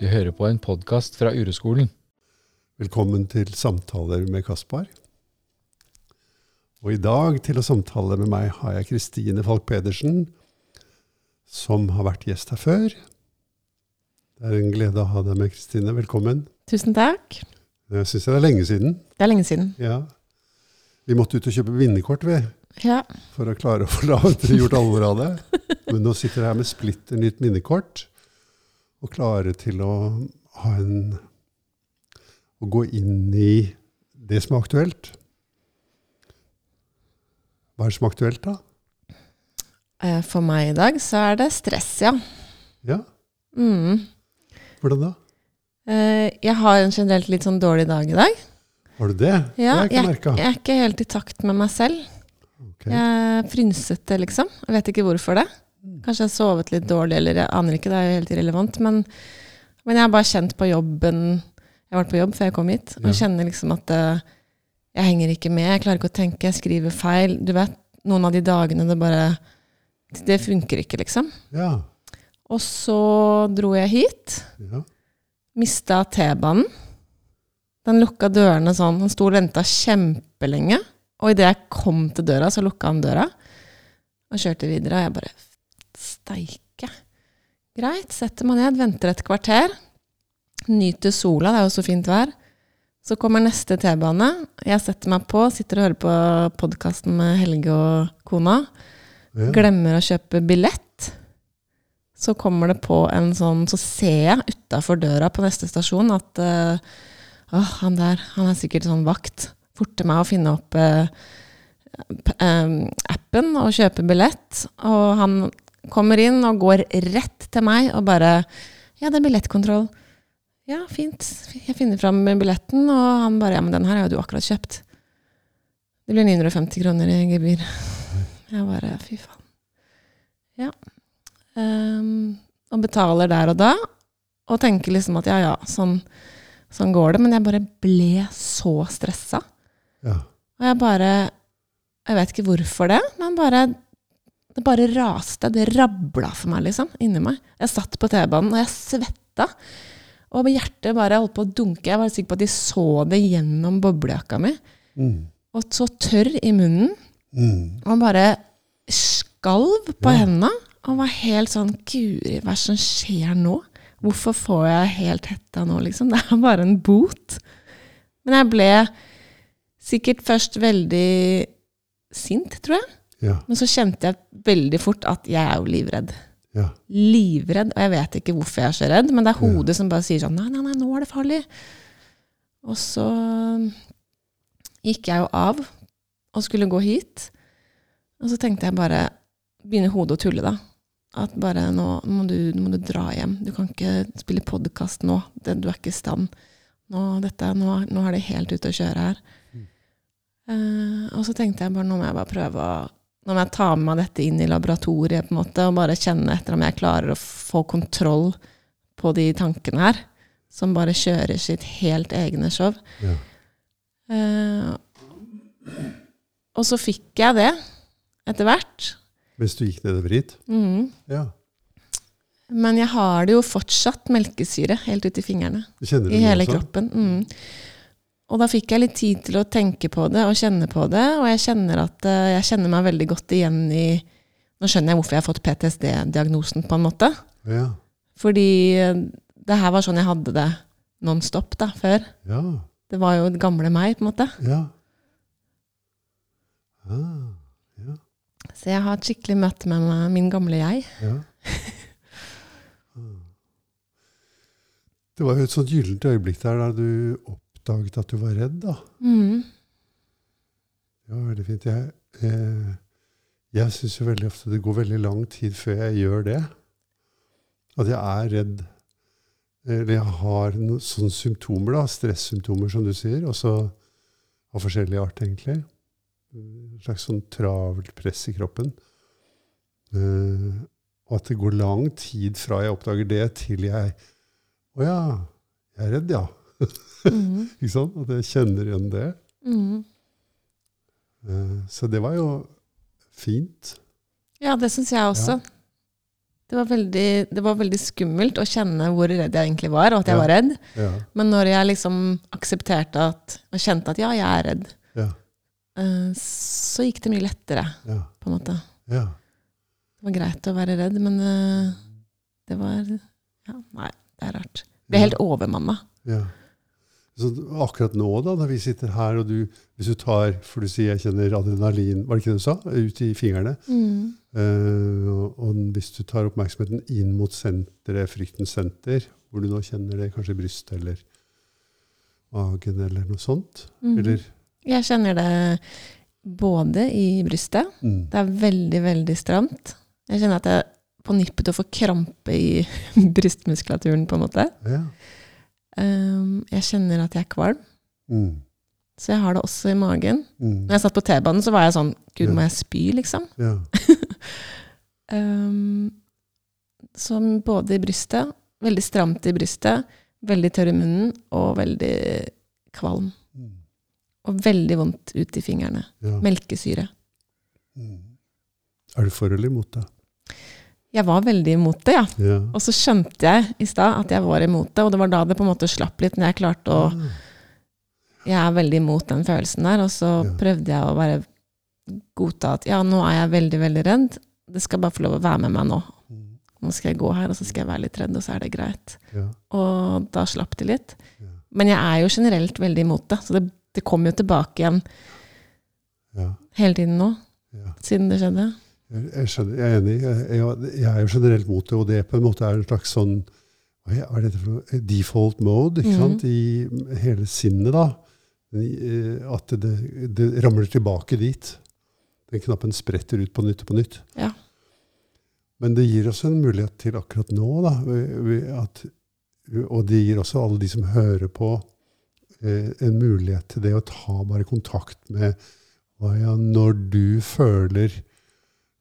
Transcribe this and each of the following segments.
Du hører på en podkast fra Ureskolen. Velkommen til samtaler med Kaspar. Og i dag til å samtale med meg har jeg Kristine Falk Pedersen, som har vært gjest her før. Det er en glede å ha deg med, Kristine. Velkommen. Tusen takk. Jeg syns det er lenge siden. Det er lenge siden. Ja. Vi måtte ut og kjøpe minnekort ved, Ja. for å klare å få gjort alvor av det. Men nå sitter jeg her med splitter nytt minnekort og klare til å ha en Å gå inn i det som er aktuelt. Hva er det som er aktuelt, da? Eh, For meg i dag så er det stress, ja. Ja, Mm. Hvordan da? Eh, Jeg har en generelt litt sånn dårlig dag i dag. Har du det? Ja, det jeg jeg er ikke helt i takt med meg selv. Okay. Jeg er frynsete, liksom. Jeg vet ikke hvorfor det. Kanskje jeg har sovet litt dårlig, eller jeg aner ikke, det er jo helt irrelevant. Men, men jeg har bare kjent på jobben Jeg har vært på jobb før jeg kom hit, og Ja. kjenner liksom at eh, jeg henger ikke med. Jeg klarer ikke å tenke, jeg skriver feil. Du vet, noen av de dagene det bare Det funker ikke, liksom. Ja. Og så dro jeg hit. ja. Mista T-banen. Den lukka dørene sånn. Han sto og venta kjempelenge. Og idet jeg kom til døra, så lukka han døra. Og kjørte videre. Og jeg bare Steike. Greit. Setter meg ned, venter et kvarter. Nyter sola, det er jo så fint vær. Så kommer neste T-bane. Jeg setter meg på, sitter og hører på podkasten med Helge og kona. ja. Glemmer å kjøpe billett. Så kommer det på en sånn Så ser jeg utafor døra på neste stasjon at Åh, han der, han er sikkert sånn vakt. Forter meg å finne opp uh, appen og kjøpe billett. Og han kommer inn og går rett til meg og bare Ja, det er billettkontroll. Ja, fint. Jeg finner fram billetten, og han bare Ja, men den her har jo du akkurat kjøpt. Det blir 950 kroner i gebyr. Jeg bare Fy faen. Ja. Um, og betaler der og da, og tenker liksom at ja, ja, sånn, sånn går det. Men jeg bare ble så stressa. ja. Og jeg bare Jeg vet ikke hvorfor det, men bare det bare raste. Det rabla for meg, liksom, inni meg. Jeg satt på T-banen, og jeg svetta. Og hjertet bare holdt på å dunke. Jeg var sikker på at de så det gjennom boblejakka mi. Mm. Og så tørr i munnen. Mm. Og bare skalv på Ja. hendene. Og var helt sånn Guri, hva er det som skjer nå? Hvorfor får jeg helt hetta nå, liksom? Det er bare en bot. Men jeg ble sikkert først veldig sint, tror jeg. Ja. Men så kjente jeg veldig fort at jeg er jo livredd. Ja. Livredd. Og jeg vet ikke hvorfor jeg er så redd, men det er Ja. hodet som bare sier sånn Nei, nei, nei, nå er det farlig. Og så gikk jeg jo av og skulle gå hit. Og så tenkte jeg bare Begynner hodet å tulle, da. At bare nå, nå, må du, nå må du dra hjem. Du kan ikke spille podkast nå. Det, du er ikke i stand. Nå, dette, nå, nå er det helt ute å kjøre her. Eh, og så tenkte jeg bare nå må jeg bare prøve å Nå må jeg ta med meg dette inn i laboratoriet på en måte, og bare kjenne etter om jeg klarer å få kontroll på de tankene her. Som bare kjører sitt helt egne show. Ja. Uh, og så fikk jeg det etter hvert. Hvis du gikk nedover hit? Mm. Ja. Men jeg har det jo fortsatt melkesyre helt ut i fingrene. I hele også? kroppen. Mm. Og da fikk jeg litt tid til å tenke på det og kjenne på det. Og jeg kjenner at eh, jeg kjenner meg veldig godt igjen i Nå skjønner jeg hvorfor jeg har fått PTSD-diagnosen, på en måte. Ja. Fordi eh, det her var sånn jeg hadde det non stop da, før. Ja. Det var jo det gamle meg, på en måte. Ja. Ah, ja. Så jeg har et skikkelig møte med meg, min gamle jeg. Ja. Ah. Det var jo et sånt gyllent øyeblikk der der du oppdaget at du var redd, da. Mm. Det var veldig fint. Jeg, eh, jeg syns jo veldig ofte det går veldig lang tid før jeg gjør det. At jeg er redd. Eller jeg har noen sånne symptomer, da, stressymptomer, som du sier, også av forskjellig art, egentlig. En slags sånn travelt press i kroppen. Eh, og at det går lang tid fra jeg oppdager det, til jeg Å ja, jeg er redd, ja. Mm. Ikke sant? At jeg kjenner igjen det. Mm. Så det var jo fint. Ja, det syns jeg også. Det var, veldig, det var veldig skummelt å kjenne hvor redd jeg egentlig var, og at jeg Ja. var redd. Ja. Men når jeg liksom aksepterte at, og kjente at ja, jeg er redd, Ja. eh, så gikk det mye lettere, Ja. på en måte. ja. Det var greit å være redd, men eh, det var ja, Nei, det er rart. Ble helt overmanna. ja. Så akkurat nå, da, når vi sitter her, og du, hvis du tar For du sier jeg kjenner adrenalin, var det ikke det du sa? Ut i fingrene. Mm. Uh, og, og hvis du tar oppmerksomheten inn mot senteret, fryktens senter, hvor du nå kjenner det kanskje i brystet eller magen eller noe sånt, mm. eller Jeg kjenner det både i brystet. mm. Det er veldig, veldig stramt. Jeg kjenner at jeg er på nippet til å få krampe i brystmuskulaturen, på en måte. Ja. Um, jeg kjenner at jeg er kvalm, Mm. så jeg har det også i magen. Mm. Når jeg satt på T-banen, så var jeg sånn Gud, må jeg spy, liksom? Ja. Um, så både i brystet, veldig stramt i brystet, veldig tørr i munnen og veldig kvalm. Mm. Og veldig vondt ut i fingrene. ja. Melkesyre. Mm. Er du for eller imot det? Jeg var veldig imot det, ja. Ja. Og så skjønte jeg i stad at jeg var imot det, og det var da det på en måte slapp litt, når jeg klarte å Ah. Jeg er veldig imot den følelsen der, og så Ja. prøvde jeg å bare godta at ja, nå er jeg veldig, veldig redd. Det skal bare få lov å være med meg nå. Mm. Nå skal jeg gå her, og så skal jeg være litt redd, og så er det greit. Ja. Og da slapp det litt. Men jeg er jo generelt veldig imot det, så det, det kommer jo tilbake igjen Ja. hele tiden nå, Ja. siden det skjedde. Jeg, skjønner, jeg er enig. Jeg, jeg, er jo generelt mot det, og det på en måte er en slags sånn hva er dette for noe? Default mode ikke Mhm. sant? i hele sinnet. da. Eh, At det, det ramler tilbake dit. Den knappen spretter ut på nytt og på nytt. Ja. Men det gir oss en mulighet til akkurat nå, da. At, og det gir også alle de som hører på, eh, en mulighet til det å ta bare kontakt med hva ja, når du føler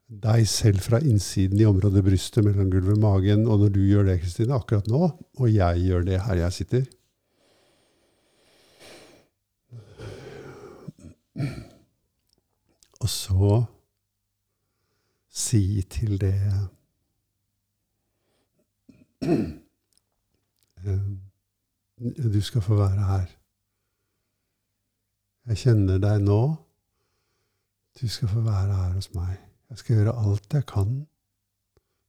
deg selv fra innsiden i området brystet, mellom gulvet og magen, og når du gjør det, Kristine, akkurat nå, og jeg gjør det her jeg sitter Og så si til det eh, Du skal få være her. Jeg kjenner deg nå. Du skal få være her hos meg. Jeg skal gjøre alt jeg kan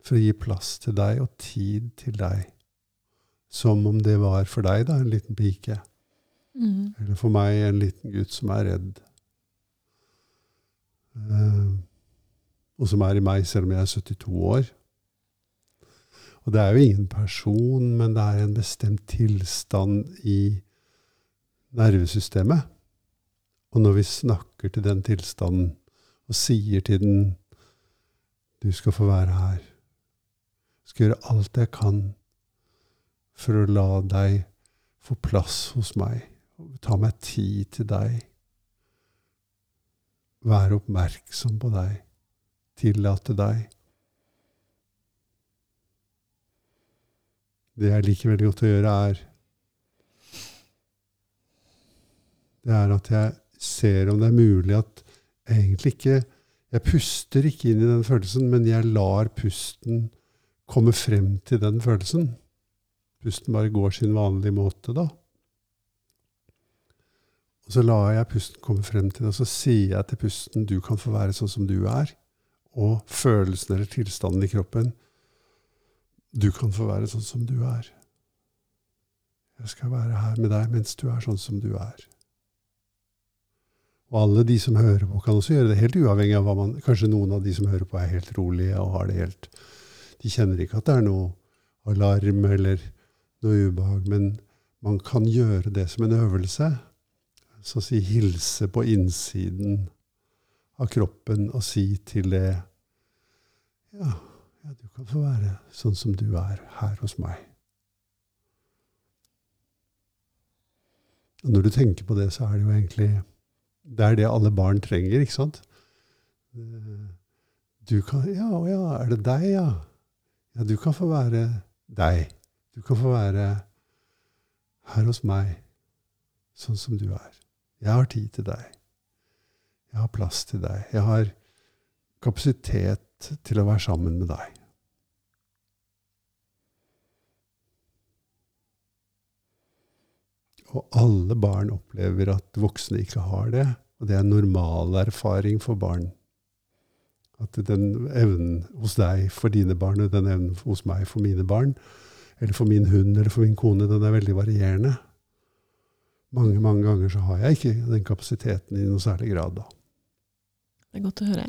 for å gi plass til deg og tid til deg. Som om det var for deg, da, en liten pike. Mm. Eller for meg, en liten gutt som er redd. Eh, og som er i meg, selv om jeg er 72 år. Og det er jo ingen person, men det er en bestemt tilstand i nervesystemet. Og når vi snakker til den tilstanden og sier til den Du skal få være her. Jeg skal gjøre alt jeg kan for å la deg få plass hos meg. Ta meg tid til deg. Være oppmerksom på deg. Tillate deg. Det jeg liker veldig godt å gjøre, er Det er at jeg ser om det er mulig at egentlig ikke Jeg puster ikke inn i den følelsen, men jeg lar pusten komme frem til den følelsen. Pusten bare går sin vanlige måte, da. Og så lar jeg pusten komme frem til det, og så sier jeg til pusten du kan få være sånn som du er. Og følelsen eller tilstanden i kroppen du kan få være sånn som du er. Jeg skal være her med deg mens du er sånn som du er. Og alle de som hører på, kan også gjøre det helt uavhengig av hva man Kanskje noen av de som hører på, er helt rolige og har det helt De kjenner ikke at det er noe alarm eller noe ubehag, men man kan gjøre det som en øvelse. Så å si hilse på innsiden av kroppen og si til det Ja, ja, du kan få være sånn som du er her hos meg. Og når du tenker på det, så er det jo egentlig Det er det alle barn trenger, ikke sant? Du kan Ja, å ja, er det deg, ja? Ja, du kan få være deg. Du kan få være her hos meg, sånn som du er. Jeg har tid til deg. Jeg har plass til deg. Jeg har kapasitet til å være sammen med deg. Og alle barn opplever at voksne ikke har det. Og det er normal erfaring for barn. At den evnen hos deg for dine barn, og den evnen hos meg for mine barn, eller for min hund eller for min kone, den er veldig varierende. Mange mange ganger så har jeg ikke den kapasiteten i noe særlig grad. da. Det er godt å høre.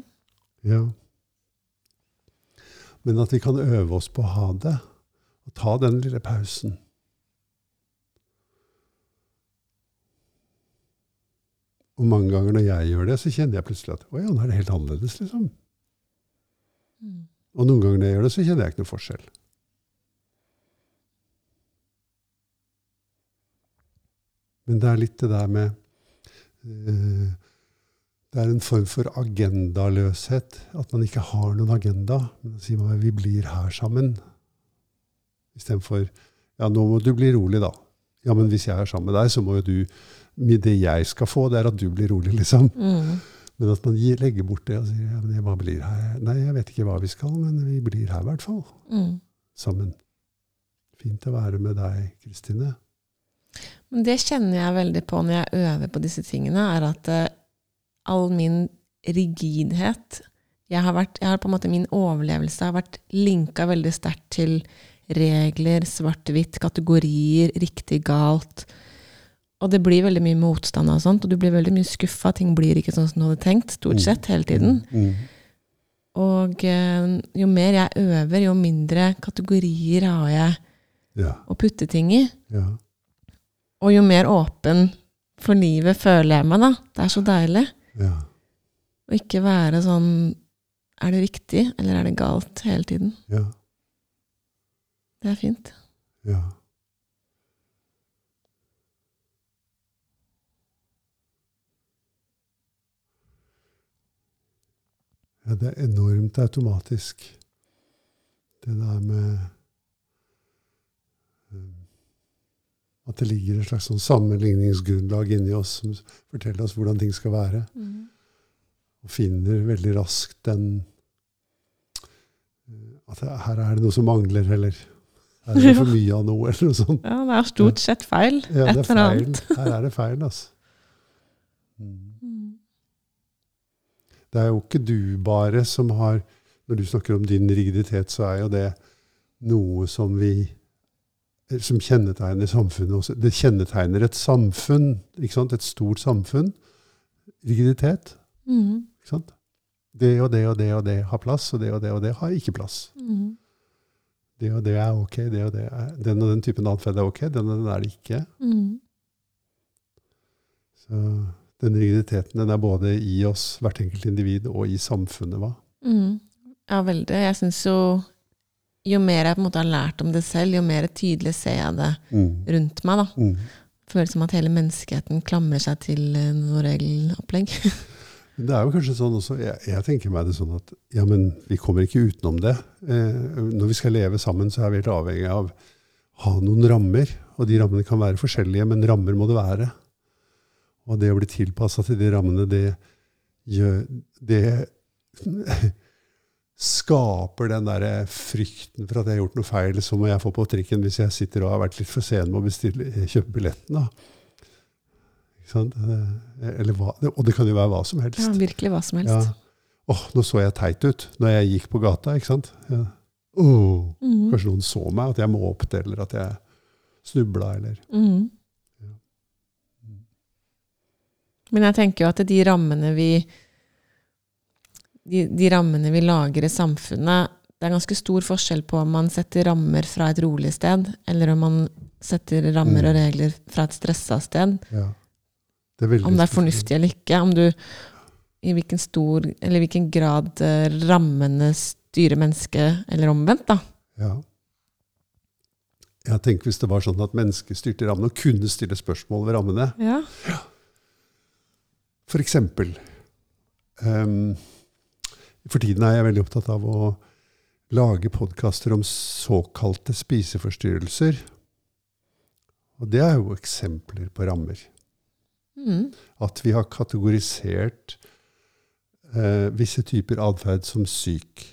Ja. Men at vi kan øve oss på å ha det, og ta den lille pausen. Og mange ganger når jeg gjør det, så kjenner jeg plutselig at å ja, nå er det helt annerledes, liksom. Mm. Og noen ganger når jeg gjør det, så kjenner jeg ikke noe forskjell. Men det er litt det der med uh, Det er en form for agendaløshet. At man ikke har noen agenda. Men da sier man vi blir her sammen. Istedenfor ja, nå må du bli rolig, da. Ja, men hvis jeg er sammen med deg, så må jo du Det jeg skal få, det er at du blir rolig, liksom. Mm. Men at man gir, legger bort det og sier ja, men jeg bare blir her. Nei, jeg vet ikke hva vi skal, men vi blir her i hvert fall. Mm. Sammen. Fint å være med deg, Kristine. Men det kjenner jeg veldig på når jeg øver på disse tingene, er at uh, all min rigidhet jeg har, vært, jeg har på en måte Min overlevelse har vært linka veldig sterkt til regler, svart-hvitt, kategorier, riktig, galt. Og det blir veldig mye motstand og sånt, og du blir veldig mye skuffa. Ting blir ikke sånn som du hadde tenkt, stort sett, hele tiden. Mm. Og eh, jo mer jeg øver, jo mindre kategorier har jeg Ja. å putte ting i. ja. Og jo mer åpen for livet føler jeg meg, da. Det er så deilig. Ja. Å ikke være sånn Er det riktig, eller er det galt, hele tiden? Ja. Det er fint. Ja. Ja, det er enormt automatisk. Det der med um, At det ligger et slags sånn sammenligningsgrunnlag inni oss som forteller oss hvordan ting skal være. Og finner veldig raskt den uh, At her er det noe som mangler, eller her er det for mye av noe, eller noe sånt. Ja, det er stort sett feil. Ja, det Et er feil. Her er det feil, altså. Mm. Det er jo ikke du bare som har Når du snakker om din rigiditet, så er jo det noe som vi som kjennetegner samfunnet også. Det kjennetegner et samfunn, ikke sant? et stort samfunn. Rigiditet. Mm. Ikke sant? Det og det og det og det har plass, og det og det og det har ikke plass. Mm. Det og det er ok, det og det er, den og den typen atferd er ok, den og den er det ikke. Mm. Så den rigiditeten den er både i oss, hvert enkelt individ, og i samfunnet. hva? Mm. Ja, veldig. Jeg syns jo Jo mer jeg på en måte har lært om det selv, jo mer tydelig ser jeg det rundt meg. da. Mm. Føles som at hele menneskeheten klamrer seg til eh, noe regelopplegg. Det er jo kanskje sånn også, jeg, jeg tenker meg det sånn at ja, men vi kommer ikke utenom det. Eh, når vi skal leve sammen, så er vi helt avhengig av å ha noen rammer. Og de rammene kan være forskjellige, men rammer må det være. Og det å bli tilpassa til de rammene, det gjør Det skaper den der frykten for at jeg har gjort noe feil, så må jeg få på trikken hvis jeg sitter og har vært litt for sen med å bestille, kjøpe billetten. da. Ikke sant? Eh, Eller hva, og det kan jo være hva som helst. Ja, virkelig hva som Ja. helst. Åh, nå så jeg teit ut når jeg gikk på gata, ikke sant? Ja. Oh, Mm. kanskje noen så meg, at jeg måpte, eller at jeg snubla, eller Mm. Ja. Men jeg tenker jo at de rammene vi de, de rammene vi lager i samfunnet Det er ganske stor forskjell på om man setter rammer fra et rolig sted, eller om man setter rammer Mm. og regler fra et stressa sted. ja. Det Om det er fornuftig eller ikke. Om du i hvilken stor, eller hvilken grad eh, rammene styrer mennesket, eller omvendt, da. Ja. Jeg tenker hvis det var sånn at mennesket styrte rammene og kunne stille spørsmål ved rammene. Ja. Ja. For eksempel um, For tiden er jeg veldig opptatt av å lage podkaster om såkalte spiseforstyrrelser. Og det er jo eksempler på rammer. Mm. At vi har kategorisert eh, visse typer atferd som syk.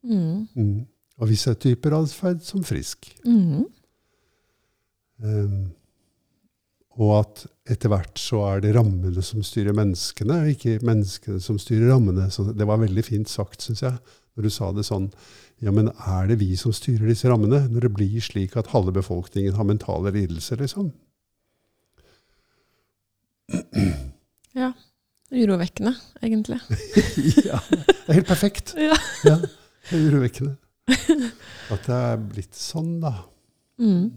Mm. Mm. Og visse typer atferd som frisk. Um, og at etter hvert så er det rammene som styrer menneskene, ikke menneskene som styrer rammene. Så det var veldig fint sagt, syns jeg, når du sa det sånn. Ja, men er det vi som styrer disse rammene, når det blir slik at halve befolkningen har mentale lidelser, liksom? Ja. Urovekkende, egentlig. ja, det er helt perfekt. Ja. Ja, det er urovekkende. At det er blitt sånn, da. Mm.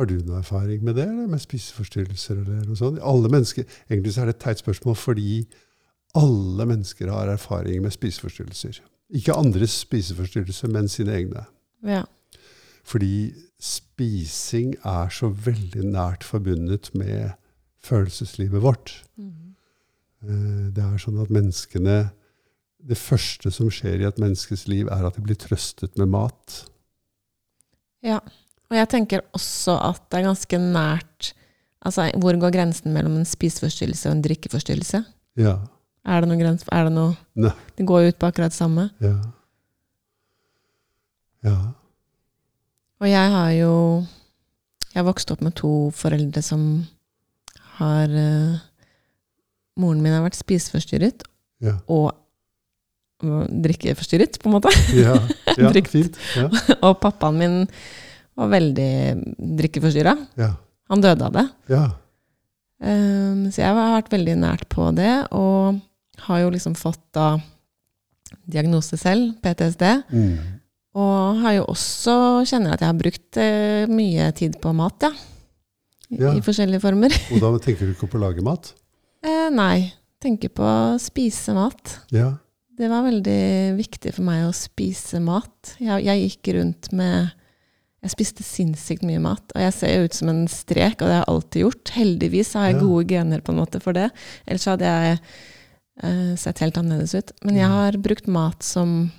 Har du noe erfaring med det, eller med spiseforstyrrelser? eller noe sånt? Alle mennesker, Egentlig så er det et teit spørsmål, fordi alle mennesker har erfaring med spiseforstyrrelser. Ikke andres spiseforstyrrelser, men sine egne. Ja. Fordi spising er så veldig nært forbundet med følelseslivet vårt. Eh, Det er sånn at menneskene Det første som skjer i et menneskes liv, er at de blir trøstet med mat. ja. Og jeg tenker også at det er ganske nært Altså, hvor går grensen mellom en spiseforstyrrelse og en drikkeforstyrrelse? Ja. Er det noen grense Er det noe Nei. Det går jo ut på akkurat det samme. Ja. Ja. Og jeg har jo Jeg har vokst opp med to foreldre som har uh, Moren min har vært spiseforstyrret Ja. og drikkeforstyrret, på en måte. Ja. ja. Fint. Ja. Og pappaen min var veldig drikkeforstyrra. Ja. Han døde av det. ja. Um, så jeg har vært veldig nært på det, og har jo liksom fått da diagnose selv, PTSD. Mm. Og har jo også kjenner at jeg har brukt uh, mye tid på mat, ja. I, Ja. I forskjellige former. Og da tenker du ikke på å lage mat? Eh, nei. Tenker på å spise mat. Ja. Det var veldig viktig for meg å spise mat. Jeg, jeg gikk rundt med Jeg spiste sinnssykt mye mat. Og jeg ser jo ut som en strek, og det har jeg alltid gjort. Heldigvis har jeg Ja. gode gener på en måte for det. Ellers hadde jeg uh, sett helt annerledes ut. Men jeg Mm. har brukt mat som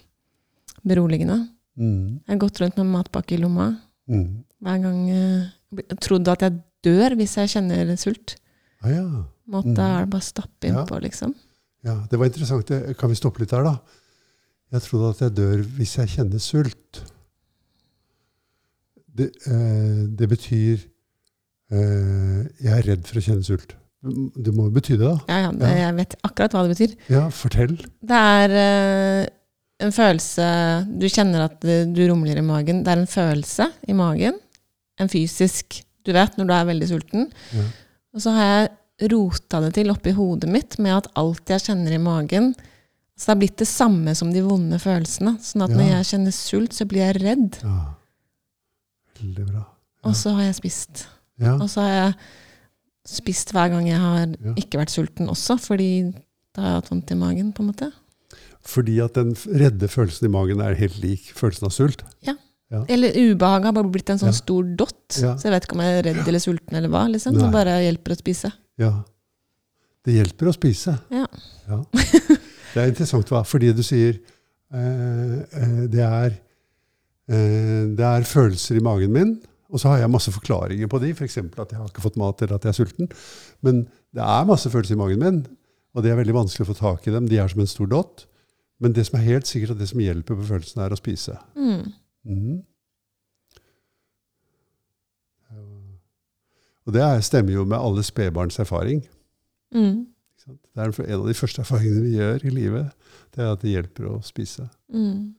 beroligende. Mm. Jeg har gått rundt med matpakke i lomma Mm. hver gang. Uh, trodd at jeg dør hvis jeg kjenner sult. Ah, ja. Måtte Mm. er det bare stappe Ja. innpå, liksom. ja. Det var interessant. Kan vi stoppe litt der, da? Jeg trodde at jeg dør hvis jeg kjenner sult. Det, eh, det betyr eh, Jeg er redd for å kjenne sult. Det må jo bety det, da? Ja, ja, det, Ja. Jeg vet akkurat hva det betyr. Ja, fortell. Det er eh, en følelse Du kjenner at du rumler i magen. Det er en følelse i magen. En fysisk Du vet når du er veldig sulten. Ja. Og så har jeg rota det til oppi hodet mitt med at alt jeg kjenner i magen Så det har blitt det samme som de vonde følelsene. Sånn at når jeg kjenner sult, så blir jeg redd. ja. Veldig bra. Og så har jeg spist. Ja. Og så har jeg spist hver gang jeg har Ja. ikke vært sulten også, fordi da har jeg hatt vondt i magen, på en måte. Fordi at den redde følelsen i magen er helt lik følelsen av sult. Ja. Eller ubehaget har bare blitt en sånn Ja. stor dott. Ja. Så jeg vet ikke om jeg er redd eller sulten eller hva. liksom. Nei. Det bare hjelper å spise. Ja. Det hjelper å spise. Ja. Ja. Det er interessant hva, fordi du sier eh, eh, det, er, det er følelser i magen min, og så har jeg masse forklaringer på de, f.eks. at jeg har ikke fått mat eller at jeg er sulten. Men det er masse følelser i magen min, og det er veldig vanskelig å få tak i dem. De er som en stor dott. Men det som er helt sikkert, at det som hjelper på følelsen, er å spise. Mm. Mhm. Og det er, stemmer jo med alle spedbarns erfaring. Mm. Det er en av de første erfaringene vi gjør i livet. Det er at det hjelper å spise. Mm.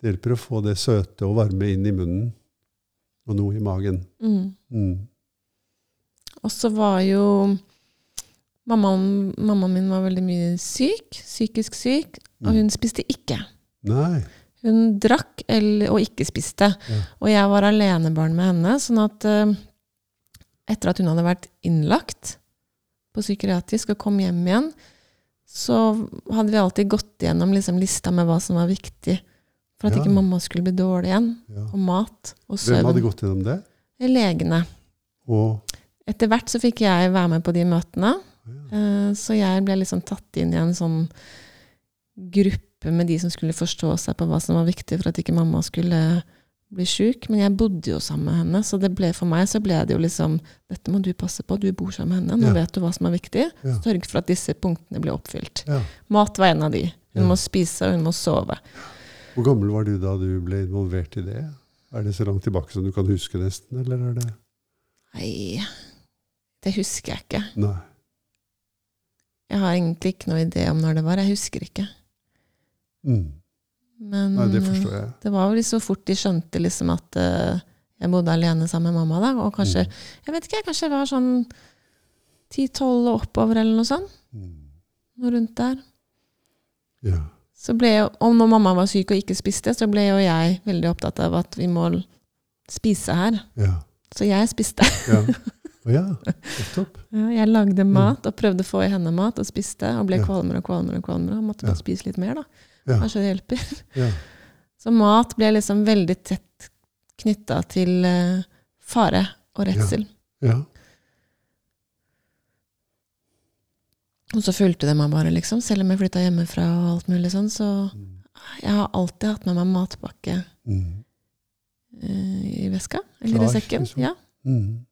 Det hjelper å få det søte og varme inn i munnen, og noe i magen. Mm. Mm. Og så var jo mammaen, mammaen min var veldig mye syk, psykisk syk, og Mm. hun spiste ikke. Nei. Hun drakk eller, og ikke spiste. Ja. Og jeg var alenebarn med henne, sånn at uh, etter at hun hadde vært innlagt på psykiatrisk og kom hjem igjen, så hadde vi alltid gått gjennom liksom, lista med hva som var viktig for at Ja. ikke mamma skulle bli dårlig igjen. Ja. Og mat og søvn. Hvem hadde gått gjennom det? Legene. Og Etter hvert så fikk jeg være med på de møtene. ja. Eh, Så jeg ble liksom tatt inn i en sånn gruppe med de som skulle forstå seg på hva som var viktig for at ikke mamma skulle bli sjuk. Men jeg bodde jo sammen med henne, så det ble for meg så ble det jo liksom Dette må du passe på, du bor sammen med henne, nå Ja. vet du hva som er viktig. Ja. Sørg for at disse punktene blir oppfylt. Ja. Mat var en av de. Hun Ja. må spise, og hun må sove. Hvor gammel var du da du ble involvert i det? Er det så langt tilbake som du kan huske, nesten? Eller er det Nei, det husker jeg ikke. Nei. Jeg har egentlig ikke noe idé om når det var. Jeg husker ikke. Mm. Men Nei, det jeg. det var vel så fort de skjønte liksom at uh, jeg bodde alene sammen med mamma. da, Og kanskje, Mm. jeg vet ikke, kanskje jeg var sånn 10-12 og oppover eller noe sånt. Mm. Noe rundt der. Ja. Så ble jeg, og når mamma var syk og ikke spiste, så ble jo jeg veldig opptatt av at vi må spise her. Ja. Så jeg spiste. ja. Oh, ja. Nettopp. Ja, jeg lagde mat og prøvde å få i henne mat, og spiste. Og ble Ja. kvalmere og kvalmere. Og kvalmere, og måtte bare spise litt mer, da. Kanskje det hjelper. Ja. Så mat ble liksom veldig tett knytta til eh, fare og redsel. ja. Og så fulgte det meg bare, liksom. Selv om jeg flytta hjemmefra og alt mulig sånn. Så Mm. jeg har alltid hatt med meg matpakke Mm. eh, i veska. Eller Klar, i sekken. liksom. Ja. Mm.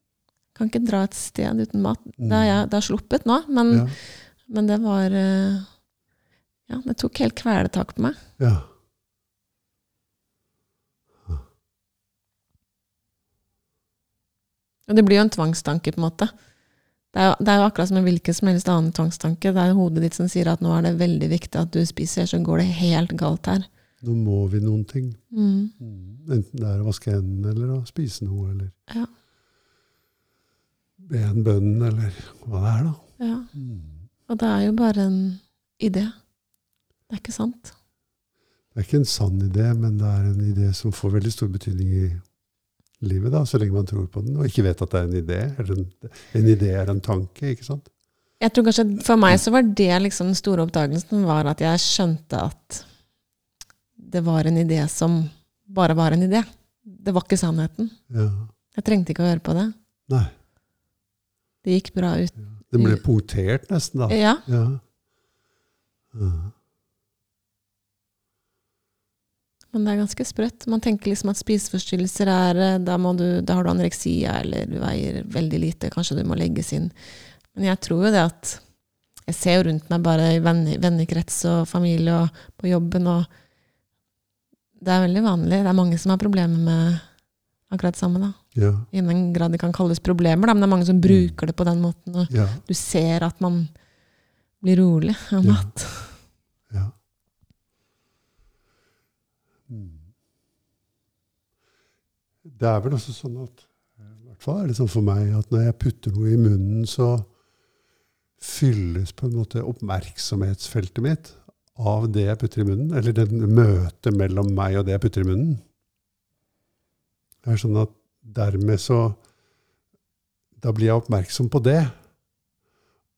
Kan ikke dra et sted uten mat. Mm. Det har jeg det har sluppet nå, men, Ja. men det var eh, Ja, det tok helt kvelertak på meg. ja. Og det blir jo en tvangstanke, på en måte. Det er, det er jo akkurat som en hvilken som helst annen tvangstanke. Det er hodet ditt som sier at nå er det veldig viktig at du spiser, så går det helt galt her. Nå må vi noen ting. Mm. Mm. Enten det er å vaske hendene eller å spise noe, eller Ja. be en bønn, eller hva det er, da. Ja. Mm. Og det er jo bare en idé. Det er ikke sant. Det er ikke en sann idé, men det er en idé som får veldig stor betydning i livet, da, så lenge man tror på den, og ikke vet at det er en idé. Eller en, en idé er en tanke, ikke sant? Jeg tror kanskje For meg så var det liksom den store oppdagelsen, var at jeg skjønte at det var en idé som bare var en idé. Det var ikke sannheten. Ja. Jeg trengte ikke å høre på det. Nei. Det gikk bra ut. det ble punktert nesten, da. Ja. Ja. ja. Men det er ganske sprøtt. Man tenker liksom at spiseforstyrrelser er eh, da, må du, da har du anoreksia, eller du veier veldig lite, kanskje du må legges inn. Men jeg tror jo det at Jeg ser jo rundt meg bare i vennekrets og familie og på jobben, og det er veldig vanlig. Det er mange som har problemer med akkurat det samme. da. Ja. I den grad det kan kalles problemer, da, men det er mange som bruker det på den måten. Og Ja. du ser at man blir rolig av mat. ja. Det er vel også sånn at I hvert fall er det sånn for meg at når jeg putter noe i munnen, så fylles på en måte oppmerksomhetsfeltet mitt av det jeg putter i munnen. Eller det møtet mellom meg og det jeg putter i munnen. Det er sånn at dermed så Da blir jeg oppmerksom på det.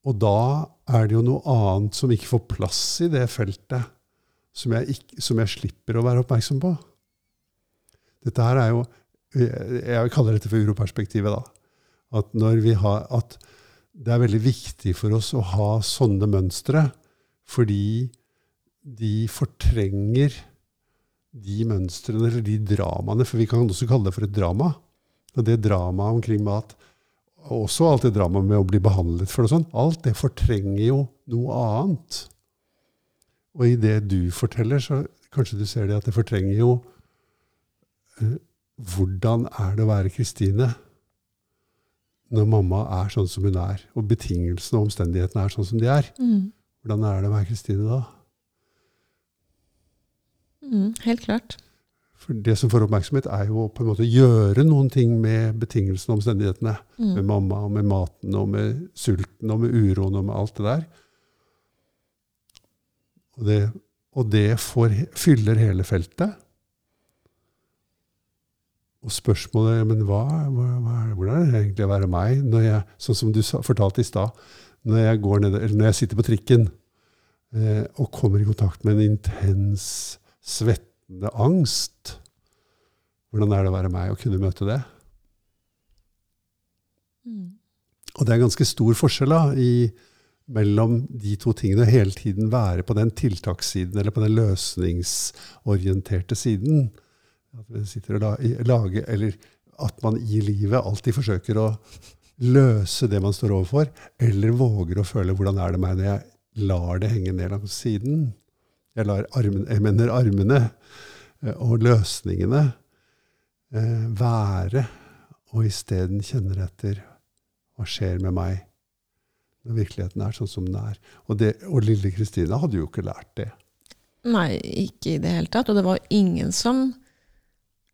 Og da er det jo noe annet som ikke får plass i det feltet, som jeg, ikke, som jeg slipper å være oppmerksom på. Dette her er jo Jeg kaller dette for uroperspektivet. da. At, har, at det er veldig viktig for oss å ha sånne mønstre, fordi de fortrenger de mønstrene, eller de dramaene, for vi kan også kalle det for et drama. Og det dramaet omkring mat, og også alt det dramaet med å bli behandlet for det sånt, alt det fortrenger jo noe annet. Og i det du forteller, så kanskje du ser det at det fortrenger jo eh, hvordan er det å være Kristine når mamma er sånn som hun er, og betingelsene og omstendighetene er sånn som de er? Mm. Hvordan er det å være Kristine da? Mm, helt klart. For det som får oppmerksomhet, er jo å på en måte gjøre noen ting med betingelsene og omstendighetene. Med Mm. mamma, og med maten, og med sulten, og med uroen, og med alt det der. Og det, og det får, fyller hele feltet. Og spørsmålet men hva, hva, hva hvordan er det egentlig å være meg, når jeg, sånn som du fortalte i stad, når jeg, går ned, eller når jeg sitter på trikken eh, og kommer i kontakt med en intens, svettende angst. Hvordan er det å være meg og kunne møte det? Mm. Og det er ganske stor forskjell da, i, mellom de to tingene. og Hele tiden være på den tiltakssiden, eller på den løsningsorienterte siden. At la- lager, at man i livet alltid forsøker å løse det man står overfor, eller våger å føle hvordan er det meg når jeg lar det henge ned langs siden. Jeg, armen, jeg mener armene eh, og løsningene eh, være og isteden kjenner etter hva skjer med meg når virkeligheten er sånn som den er. Og, det, og lille Kristina hadde jo ikke lært det. Nei, ikke i det hele tatt. Og det var ingen som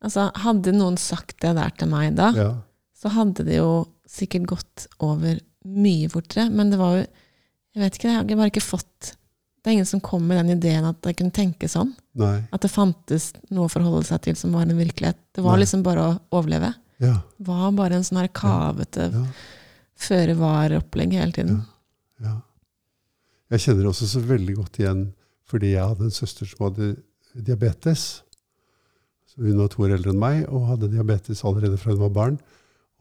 Altså, hadde noen sagt det der til meg da, Ja, så hadde det jo sikkert gått over mye fortere. Men det var jo Jeg vet ikke, jeg har bare ikke fått Det er ingen som kom med den ideen at jeg kunne tenke sånn. nei, At det fantes noe å forholde seg til som var en virkelighet. Det var Nei. liksom bare å overleve. ja, var bare en sånn her kavete ja, føre var-opplegg hele tiden. ja. Jeg kjenner også så veldig godt igjen fordi jeg hadde en søster som hadde diabetes. Så hun var to år eldre enn meg og hadde diabetes allerede fra hun var barn.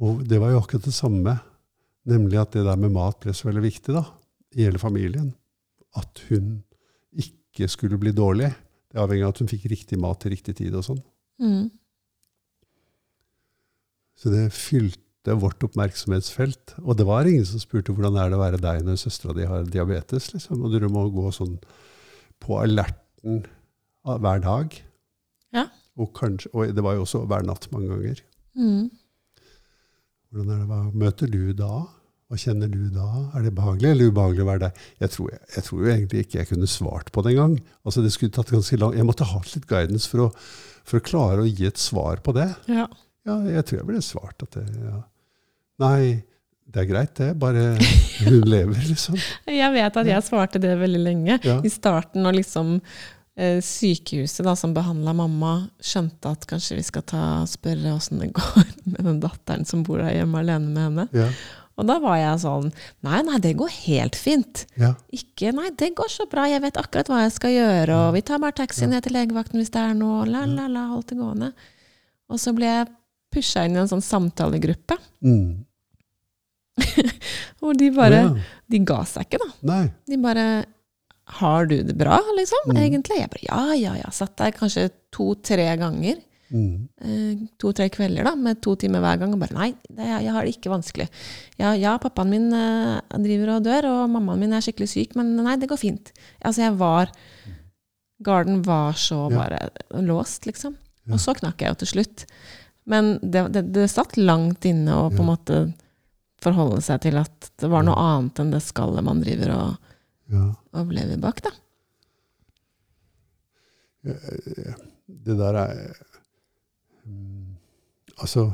Og det var jo akkurat det samme, nemlig at det der med mat ble så veldig viktig da, i hele familien. At hun ikke skulle bli dårlig. Det avhengig av at hun fikk riktig mat til riktig tid og sånn. Mm. Så det fylte vårt oppmerksomhetsfelt. Og det var ingen som spurte hvordan er det å være deg når søstera di har diabetes. Liksom. Og du må gå sånn på alerten hver dag. Ja. Og, kanskje, og det var jo også hver natt mange ganger. Mm. Hvordan er det, Hva møter du da? Hva kjenner du da? Er det behagelig eller ubehagelig å være der? Jeg tror, jeg, jeg tror jo egentlig ikke jeg kunne svart på det engang. Altså, det skulle tatt ganske lang, jeg måtte ha litt guidance for å, for å klare å gi et svar på det. Ja. Ja, jeg tror jeg ble svart at det ja. Nei, det er greit, det. Bare hun lever, liksom. Jeg vet at jeg svarte det veldig lenge. Ja. I starten når liksom eh, sykehuset da, som behandla mamma, skjønte at kanskje vi skal ta spørre åssen det går med den datteren som bor der hjemme alene med henne. Ja, Og da var jeg sånn Nei, nei, det går helt fint. ja, Ikke Nei, det går så bra, jeg vet akkurat hva jeg skal gjøre, og vi tar bare taxi ned til legevakten hvis det er noe, la, la, la, holdt det gående. Og så ble jeg pusha inn i en sånn samtalegruppe, mm. hvor de bare ja. De ga seg ikke, da. Nei. De bare Har du det bra, liksom? Mm. Egentlig? Jeg bare ja, ja, ja. Satt der kanskje to-tre ganger. Mm. Eh, to-tre kvelder, da, med to timer hver gang. Og bare nei, det, jeg har det ikke vanskelig. Ja, ja pappaen min eh, driver og dør, og mammaen min er skikkelig syk, men nei, det går fint. Altså, jeg var Garden var så Ja. bare låst, liksom. Ja. Og så knakk jeg jo til slutt. Men det, det, det satt langt inne å på en måte forholde seg til at det var noe annet enn det skallet man driver og Ja. lever bak, da. Det der er mm, Altså,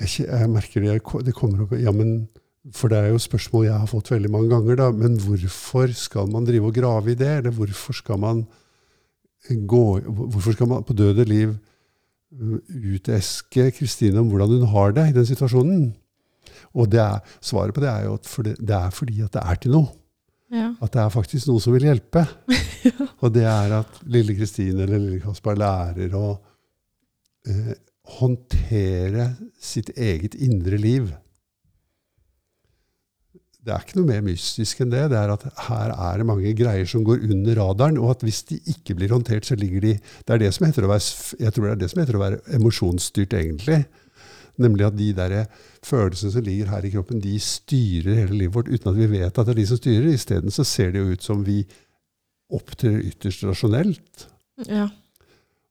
jeg, jeg merker det, det kommer opp Ja, men For det er jo spørsmål jeg har fått veldig mange ganger, da. Men hvorfor skal man drive og grave i det? Eller hvorfor skal man gå Hvorfor skal man på døde liv uteske Kristine om hvordan hun har det i den situasjonen? Og det er, svaret på det er jo at det, det er fordi at det er til noe. Ja. At det er faktisk noe som vil hjelpe. Og det er at lille Kristine eller lille Kasper lærer å eh, håndtere sitt eget indre liv. Det er ikke noe mer mystisk enn det. Det er at her er det mange greier som går under radaren, og at hvis de ikke blir håndtert, så ligger de Det er det som heter å være, jeg tror det er det som heter å være emosjonsstyrt, egentlig. Nemlig at de der følelsene som ligger her i kroppen, de styrer hele livet vårt uten at vi vet at det er de som styrer. Isteden så ser det jo ut som vi opptrer ytterst rasjonelt. ja.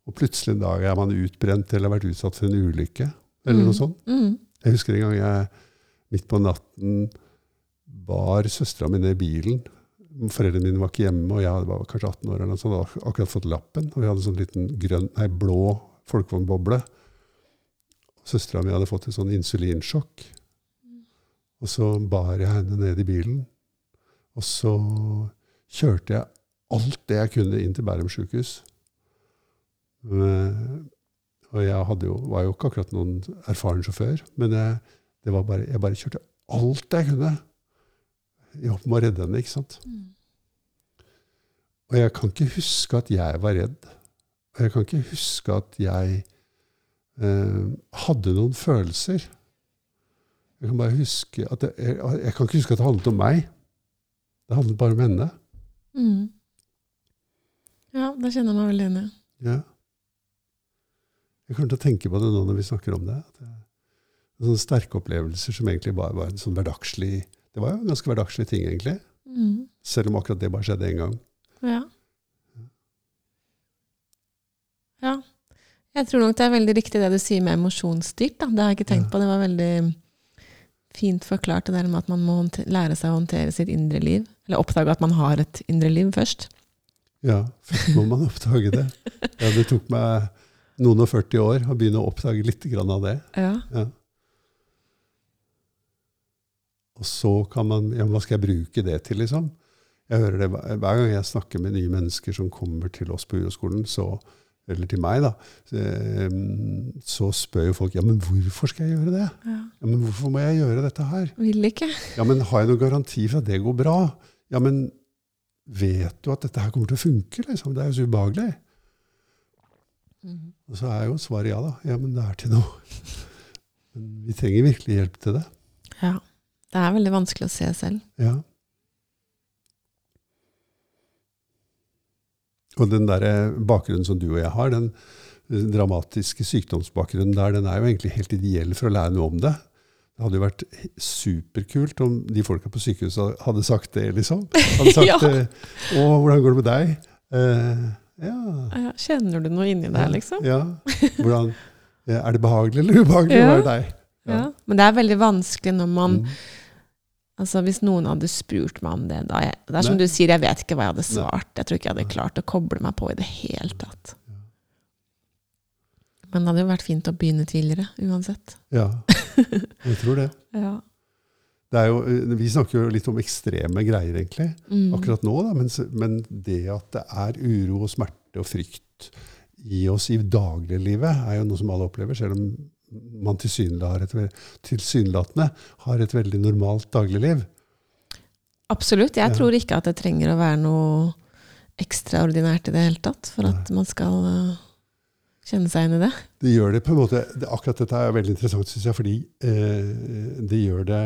Og plutselig en dag er man utbrent eller har vært utsatt for en ulykke. Eller noe sånt. Mm. Jeg husker en gang jeg midt på natten bar søstera mi ned i bilen. Foreldrene mine var ikke hjemme, og jeg var kanskje 18 år. eller noe sånt, og hadde akkurat fått lappen. Og vi hadde en sånn liten grønn, nei, blå folkevognboble. Søstera mi hadde fått et sånn insulinsjokk. Og så bar jeg henne ned i bilen. Og så kjørte jeg alt det jeg kunne inn til Bærum sjukehus. Eh, Og jeg jo, var jo ikke akkurat noen erfaren sjåfør, men jeg, bare, jeg bare kjørte alt jeg kunne i håp om å redde henne. ikke sant? Mm. Og jeg kan ikke huske at jeg var redd. Og jeg kan ikke huske at jeg eh, hadde noen følelser. Jeg kan bare huske at det, jeg, jeg kan ikke huske at det handlet om meg. Det handlet bare om henne. Mm. Ja, det kjenner jeg meg veldig i. Ja. Jeg kommer til å tenke på det nå når vi snakker om det. Det sånne sterke opplevelser som egentlig bare var en sånn hverdagslig Det var jo ganske hverdagslig ting, egentlig. Mm. Selv om akkurat det bare skjedde én gang. Ja. Ja. Jeg tror nok det er veldig riktig det du sier med emosjonsstyrt. Da. Det har jeg ikke tenkt Ja. på. Det var veldig fint forklart, det der med at man må lære seg å håndtere sitt indre liv. Eller oppdage at man har et indre liv først. Ja, først må man oppdage det. Ja, det tok meg noen og 40 år å begynne å oppdage litt grann av det. Ja. Ja. Og så kan man Ja, hva skal jeg bruke det til, liksom? Jeg hører det hver gang jeg snakker med nye mennesker som kommer til oss på uroskolen, så, eller til meg, da, eh, så spør jo folk ja, men hvorfor skal jeg gjøre det? ja. Ja, men hvorfor må jeg gjøre dette her? Vil ikke. Ja, men har jeg noen garanti for at det går bra? Ja, men vet du at dette her kommer til å funke? Liksom? Det er jo så ubehagelig. Mhm. Og så er jo svaret ja da. Ja, men det er til noe. Men vi trenger virkelig hjelp til det. Ja. Det er veldig vanskelig å se selv. Ja. Og den der bakgrunnen som du og jeg har, den dramatiske sykdomsbakgrunnen der, den er jo egentlig helt ideell for å lære noe om det. Det hadde jo vært superkult om de folka på sykehuset hadde sagt det, liksom. Hadde sagt Ja. eh, 'Å, hvordan går det med deg?' Eh, ja. Ja, kjenner du noe inni deg, liksom? Ja. Hvordan, eh, er det behagelig eller ubehagelig Ja. være deg? Ja. Men det er veldig vanskelig når man Mm. Altså Hvis noen hadde spurt meg om det da jeg, Det er som Nei. du sier, jeg vet ikke hva jeg hadde svart. Jeg tror ikke jeg hadde klart å koble meg på i det hele tatt. Men det hadde jo vært fint å begynne tidligere, uansett. Ja, jeg tror det. Ja. det jo, eh, vi snakker jo litt om ekstreme greier, egentlig. Mm. akkurat nå, da, men, men det at det er uro og smerte og frykt i oss i dagliglivet, er jo noe som alle opplever, selv om man tilsynelatende har et, veldig normalt dagligliv. Absolutt. Jeg tror ikke at det trenger å være noe ekstraordinært i det hele tatt for at man skal øh, kjenne seg inn i det. Det gjør det på en måte, det, Akkurat dette er veldig interessant, syns jeg, fordi eh, det gjør det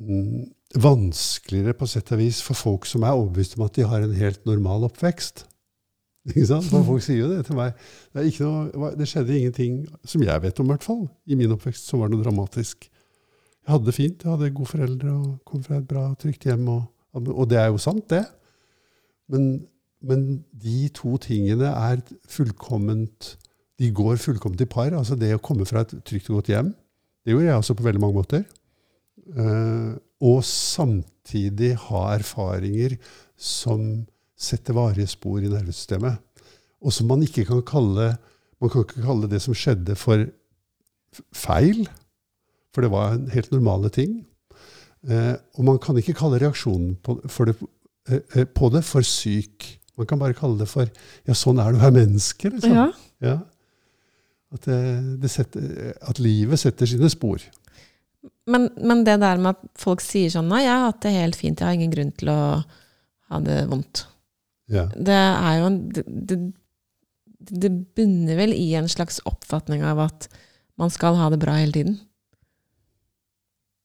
mm, vanskeligere på sett og vis for folk som er overbevist om at de har en helt normal oppvekst. Ikke sant? For folk sier jo det til meg. Det, noe, det skjedde ingenting, som jeg vet om, i hvert fall, i min oppvekst som var noe dramatisk. Jeg hadde det fint, jeg hadde gode foreldre og kom fra et bra, trygt hjem. Og, og det er jo sant, det. Men, men de to tingene er fullkomment De går fullkomment i par. Altså det å komme fra et trygt og godt hjem, det gjorde jeg også på veldig mange måter. Uh, og samtidig ha erfaringer som setter varige spor i nervesystemet. Og som man ikke kan kalle Man kan ikke kalle det som skjedde, for feil. For det var en helt normale ting. Eh, og man kan ikke kalle reaksjonen på, det, eh, eh, på det for syk. Man kan bare kalle det for Ja, sånn er å være menneske. Liksom. Ja. Ja. At, det, det setter, at livet setter sine spor. Men, men det der med at folk sier sånn Nei, jeg har hatt det helt fint, jeg har ingen grunn til å ha det vondt. Ja. Det er jo en det, det, bunner vel i en slags oppfatning av at man skal ha det bra hele tiden.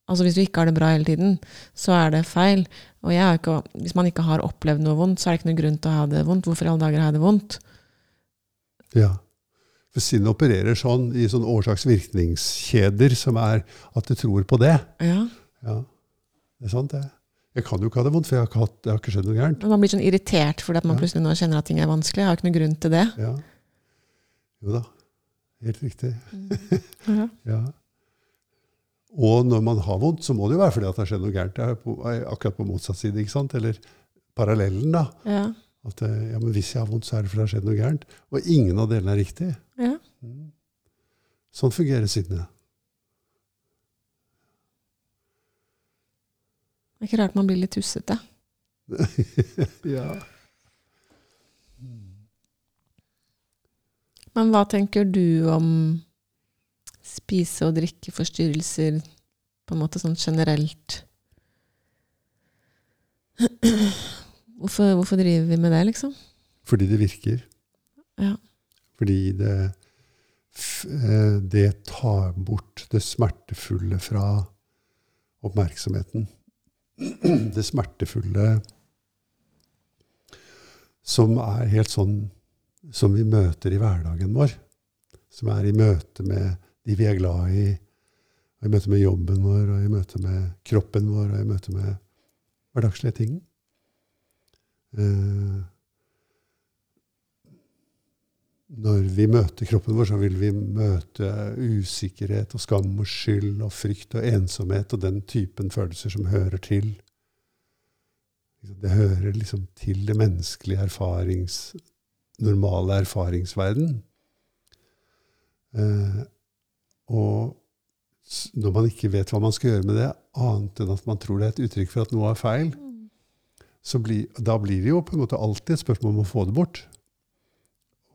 Altså Hvis du ikke har det bra hele tiden, så er det feil. Og ikke, hvis man ikke har opplevd noe vondt, så er det ikke noe grunn til å ha det vondt. Hvorfor i alle dager har jeg det vondt? ja. For sinnet opererer sånn i sånn årsaks-virkningskjeder som er at du tror på det. Ja. Ja, det er sant, det. Jeg kan jo ikke ha det vondt, for jeg har ikke, hatt, jeg har ikke skjedd noe gærent. Man blir sånn irritert fordi at man Ja. plutselig nå kjenner at ting er vanskelig. Jeg har ikke noen grunn til det. Ja. Jo da, helt riktig. Ja. Ja. Og når man har vondt, så må det jo være fordi at det har skjedd noe gærent. Det er på, er akkurat på motsatt side, ikke sant? Eller parallellen, da. Ja. At eh, ja, men hvis jeg har vondt, så er det fordi det har skjedd noe gærent. Og ingen av delene er riktig. Ja. Mm. Sånn fungerer sinnet. Det er ikke rart man blir litt tussete. ja. Men hva tenker du om spise- og drikkeforstyrrelser på en måte sånn generelt? Hvorfor, hvorfor driver vi med det, liksom? Fordi det virker. Ja. Fordi det, eh, det tar bort det smertefulle fra oppmerksomheten. Det smertefulle som er helt sånn som vi møter i hverdagen vår. Som er i møte med de vi er glad i, og i møte med jobben vår, og i møte med kroppen vår, og i møte med hverdagslige ting. Eh, når vi møter kroppen vår, så vil vi møte usikkerhet og skam og skyld og frykt og ensomhet og den typen følelser som hører til. Det hører liksom til det menneskelige erfarings, normale erfaringsverden. Eh, og når man ikke vet hva man skal gjøre med det, annet enn at man tror det er et uttrykk for at noe er feil, så blir, da blir det jo på en måte alltid et spørsmål om å få det bort.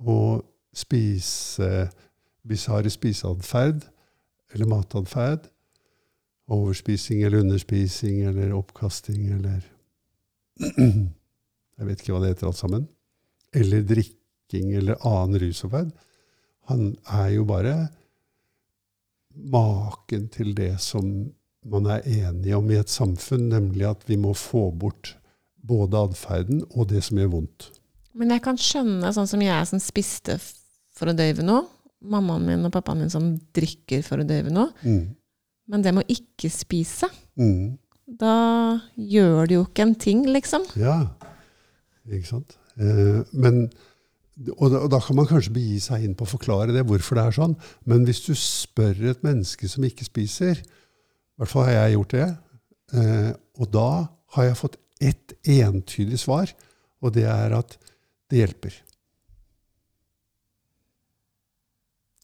Og spise bisarr spiseatferd eller matatferd, overspising eller underspising eller oppkasting eller Jeg vet ikke hva det heter alt sammen. Eller drikking eller annen rusatferd. Han er jo bare maken til det som man er enige om i et samfunn, nemlig at vi må få bort både atferden og det som gjør vondt. Men jeg kan skjønne, sånn som jeg som spiste for å døyve noe, mammaen min og pappaen min som drikker for å døyve noe, Mm. men det med å ikke spise, Mm. da gjør det jo ikke en ting, liksom. Ja, ikke sant? Eh, men, og, da, og da kan man kanskje begi seg inn på å forklare det, hvorfor det er sånn. Men hvis du spør et menneske som ikke spiser, i hvert fall har jeg gjort det, eh, og da har jeg fått ett entydig svar, og det er at det hjelper.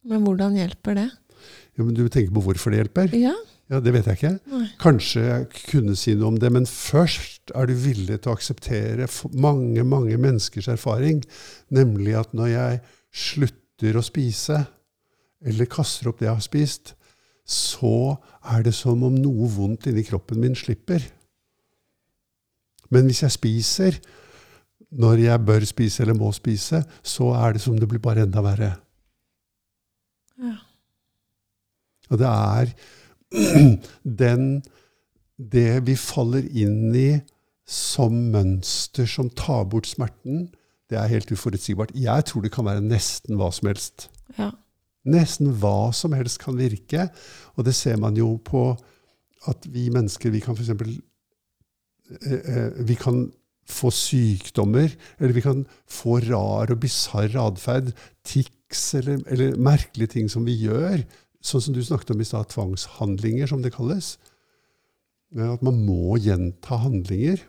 Men hvordan hjelper det? Ja, men du tenker på hvorfor det hjelper? Ja, Ja, Det vet jeg ikke. Nei. Kanskje jeg kunne si noe om det, men først er du villig til å akseptere mange, mange menneskers erfaring, nemlig at når jeg slutter å spise, eller kaster opp det jeg har spist, så er det som om noe vondt inni kroppen min slipper. Men hvis jeg spiser når jeg bør spise eller må spise, så er det som det blir bare enda verre. Ja. Og det er den Det vi faller inn i som mønster som tar bort smerten, det er helt uforutsigbart. Jeg tror det kan være nesten hva som helst. ja. Nesten hva som helst kan virke. Og det ser man jo på at vi mennesker vi kan f.eks. Eh, eh, vi kan få sykdommer, eller vi kan få rar og bisarr atferd, tics eller, eller merkelige ting som vi gjør. Sånn som du snakket om i stad, tvangshandlinger, som det kalles. Eh, At man må gjenta handlinger.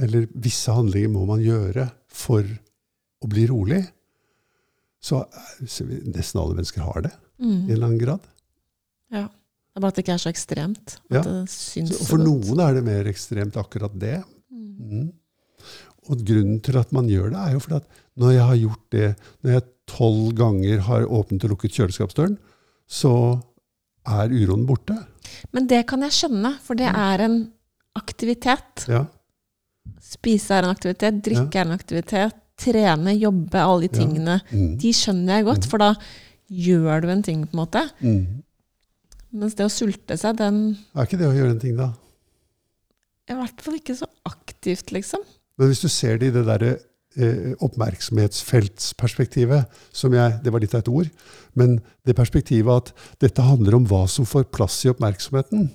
Eller visse handlinger må man gjøre for å bli rolig. Så eh, så nesten alle mennesker har det i en Mm. eller annen grad. ja. Det er bare at det ikke er så ekstremt. Ja. det syns Så for noen er det mer ekstremt akkurat det. Mm. Mm. Og grunnen til at man gjør det, er jo fordi at når jeg har gjort det, når jeg tolv ganger har åpnet og lukket kjøleskapsdøren, så er uroen borte. Men det kan jeg skjønne, for det er en aktivitet. Ja. Spise er en aktivitet, drikke er en aktivitet, trene, jobbe, alle de Ja. tingene. Mm. De skjønner jeg godt, Mm. for da gjør du en ting, på en måte. Mm. Mens det å sulte seg, den Er ikke det å gjøre en ting, da? i hvert fall ikke så aktivt, liksom. Men hvis du ser det i det derre oppmerksomhetsfeltsperspektivet, som jeg Det var litt av et ord. Men det perspektivet at dette handler om hva som får plass i oppmerksomheten.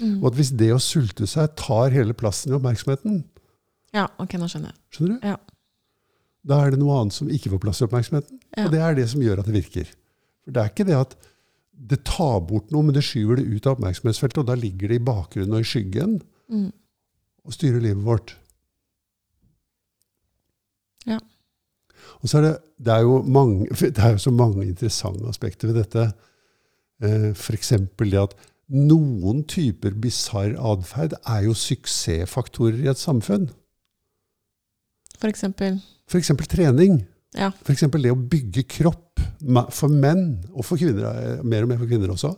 Mm. Og at hvis det å sulte seg tar hele plassen i oppmerksomheten, Ja, ok, nå skjønner jeg. skjønner du? Ja. Da er det noe annet som ikke får plass i oppmerksomheten. Ja. Og det er det som gjør at det virker. For det er ikke det at det tar bort noe, men det skyver det ut av oppmerksomhetsfeltet, og da ligger det i bakgrunnen og i skyggen Mm. og styrer livet vårt. Ja. Og så er det, det er jo mange, det er jo så mange interessante aspekter ved dette. Eh, F.eks. det at noen typer bisarr atferd er jo suksessfaktorer i et samfunn. Eksempel. F.eks. trening. Ja. F.eks. det å bygge kropp for menn, og for kvinner, eh, mer og mer for kvinner også,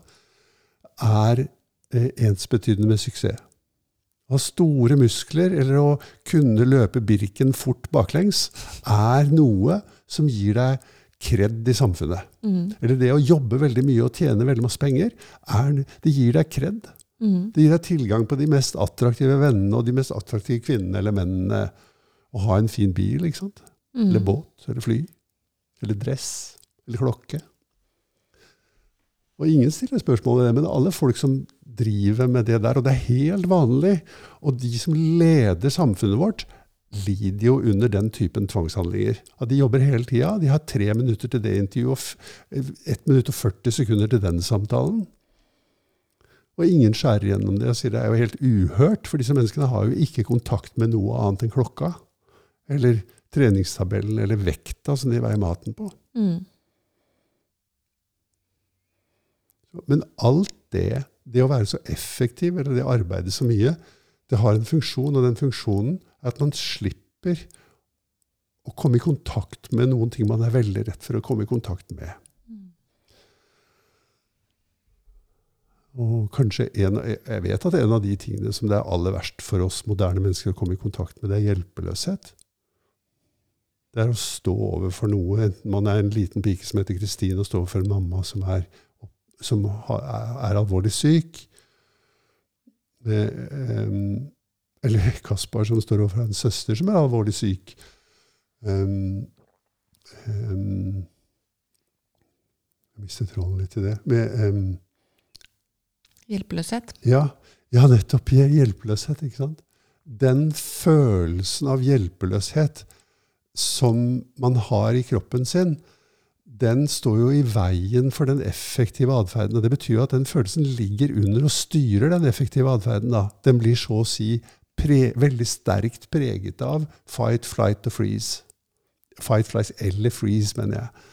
er eh, ensbetydende med suksess. Å ha store muskler eller å kunne løpe Birken fort baklengs er noe som gir deg kred i samfunnet. Mm. Eller det å jobbe veldig mye og tjene veldig masse penger, er, det gir deg kred. Mm. Det gir deg tilgang på de mest attraktive vennene og de mest attraktive kvinnene eller mennene. Å ha en fin bil, ikke sant? Mm. Eller båt, eller fly, eller dress, eller klokke. Og ingen stiller spørsmål ved det, men alle folk som driver med det der, og det er helt vanlig, og de som leder samfunnet vårt, lider jo under den typen tvangshandlinger. At de jobber hele tida. De har tre minutter til det intervjuet og 1 minutt og 40 sekunder til den samtalen. Og ingen skjærer gjennom det og sier det er jo helt uhørt, for disse menneskene har jo ikke kontakt med noe annet enn klokka. Eller treningstabellen eller vekta som de veier maten på. Mm. Men alt det, det å være så effektiv, eller det å arbeide så mye, det har en funksjon, og den funksjonen er at man slipper å komme i kontakt med noen ting man er veldig rett for å komme i kontakt med. Og kanskje en, Jeg vet at en av de tingene som det er aller verst for oss moderne mennesker å komme i kontakt med, det er hjelpeløshet. Det er å stå overfor noe, enten man er en liten pike som heter Kristine, og stå overfor en mamma som er, som er alvorlig syk. Um, eller Kaspar som står overfor en søster som er alvorlig syk. Um, um, jeg mistet tråden litt i det. Med, Hjelpeløshet. ja, ja, nettopp. Hjelpeløshet, ikke sant? Den følelsen av hjelpeløshet som man har i kroppen sin, den står jo i veien for den effektive atferden. Det betyr jo at den følelsen ligger under og styrer den effektive atferden. Den blir så å si pre, veldig sterkt preget av fight, flight og freeze. Fight, flight eller freeze, mener jeg.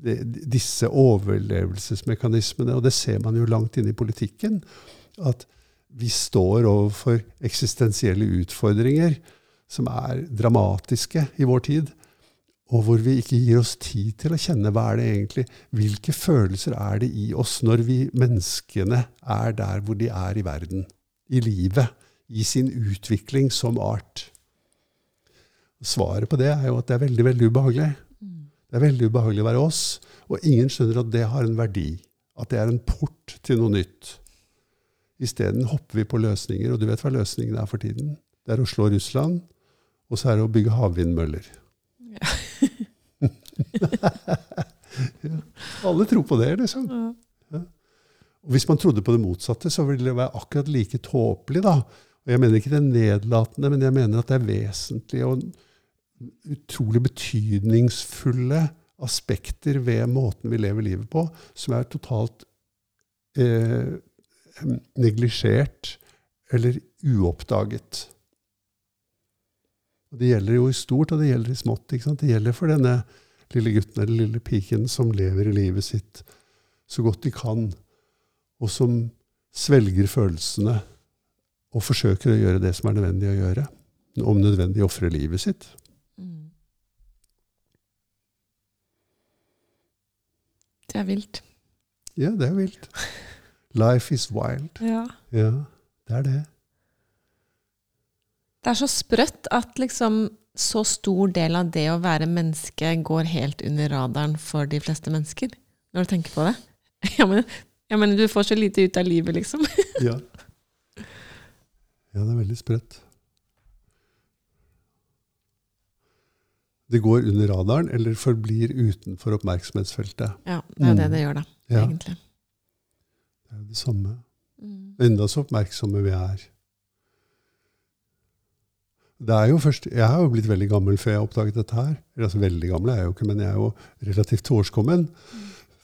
De, disse overlevelsesmekanismene, og det ser man jo langt inne i politikken, at vi står overfor eksistensielle utfordringer som er dramatiske i vår tid, og hvor vi ikke gir oss tid til å kjenne hva er det egentlig Hvilke følelser er det i oss når vi menneskene er der hvor de er i verden, i livet, i sin utvikling som art? Svaret på det er jo at det er veldig, veldig ubehagelig. Det er veldig ubehagelig å være oss, og ingen skjønner at det har en verdi. At det er en port til noe nytt. Isteden hopper vi på løsninger, og du vet hva løsningen er for tiden? Det er å slå Russland, og så er det å bygge havvindmøller. Ja. Ja. Alle tror på det, liksom. Ja. Og hvis man trodde på det motsatte, så ville det være akkurat like tåpelig. da. Og Jeg mener ikke det er nedlatende, men jeg mener at det er vesentlige og utrolig betydningsfulle aspekter ved måten vi lever livet på, som er totalt eh, neglisjert eller uoppdaget. Og Det gjelder jo i stort, og det gjelder i smått. Det gjelder for denne lille gutten eller lille piken som lever i livet sitt så godt de kan, og som svelger følelsene og forsøker å gjøre det som er nødvendig å gjøre. Om nødvendig ofre livet sitt. Mm. Det er vilt. Ja, det er vilt. Life is wild. Ja. Ja, det er det. Det er så sprøtt at liksom så stor del av det å være menneske går helt under radaren for de fleste mennesker, når du tenker på det. Ja, men, jeg mener du får så lite ut av livet, liksom. Ja. ja, det er veldig sprøtt. Det går under radaren, eller forblir utenfor oppmerksomhetsfeltet. Ja, det er jo det det gjør, da, Ja. egentlig. Det er det samme. Mm. Enda så oppmerksomme vi er. Det er jo først, Jeg har jo blitt veldig gammel før jeg oppdaget dette her. Altså Veldig gammel er jeg jo ikke, men jeg er jo relativt årskommen.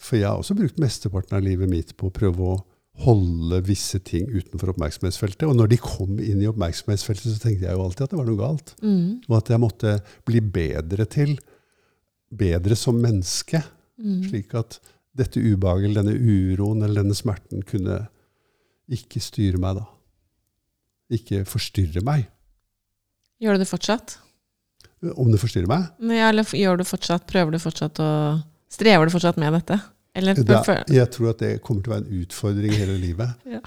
For jeg har også brukt mesteparten av livet mitt på å prøve å holde visse ting utenfor oppmerksomhetsfeltet. Og når de kom inn i oppmerksomhetsfeltet, så tenkte jeg jo alltid at det var noe galt. Mm. Og at jeg måtte bli bedre til, bedre som menneske. Mm. Slik at dette ubehaget, denne uroen eller denne smerten kunne ikke styre meg da. Ikke forstyrre meg. Gjør du det fortsatt? Om det forstyrrer meg? Ja, eller gjør du fortsatt, prøver du fortsatt å Strever du fortsatt med dette? Eller Det, jeg tror at det kommer til å være en utfordring hele livet. Ja.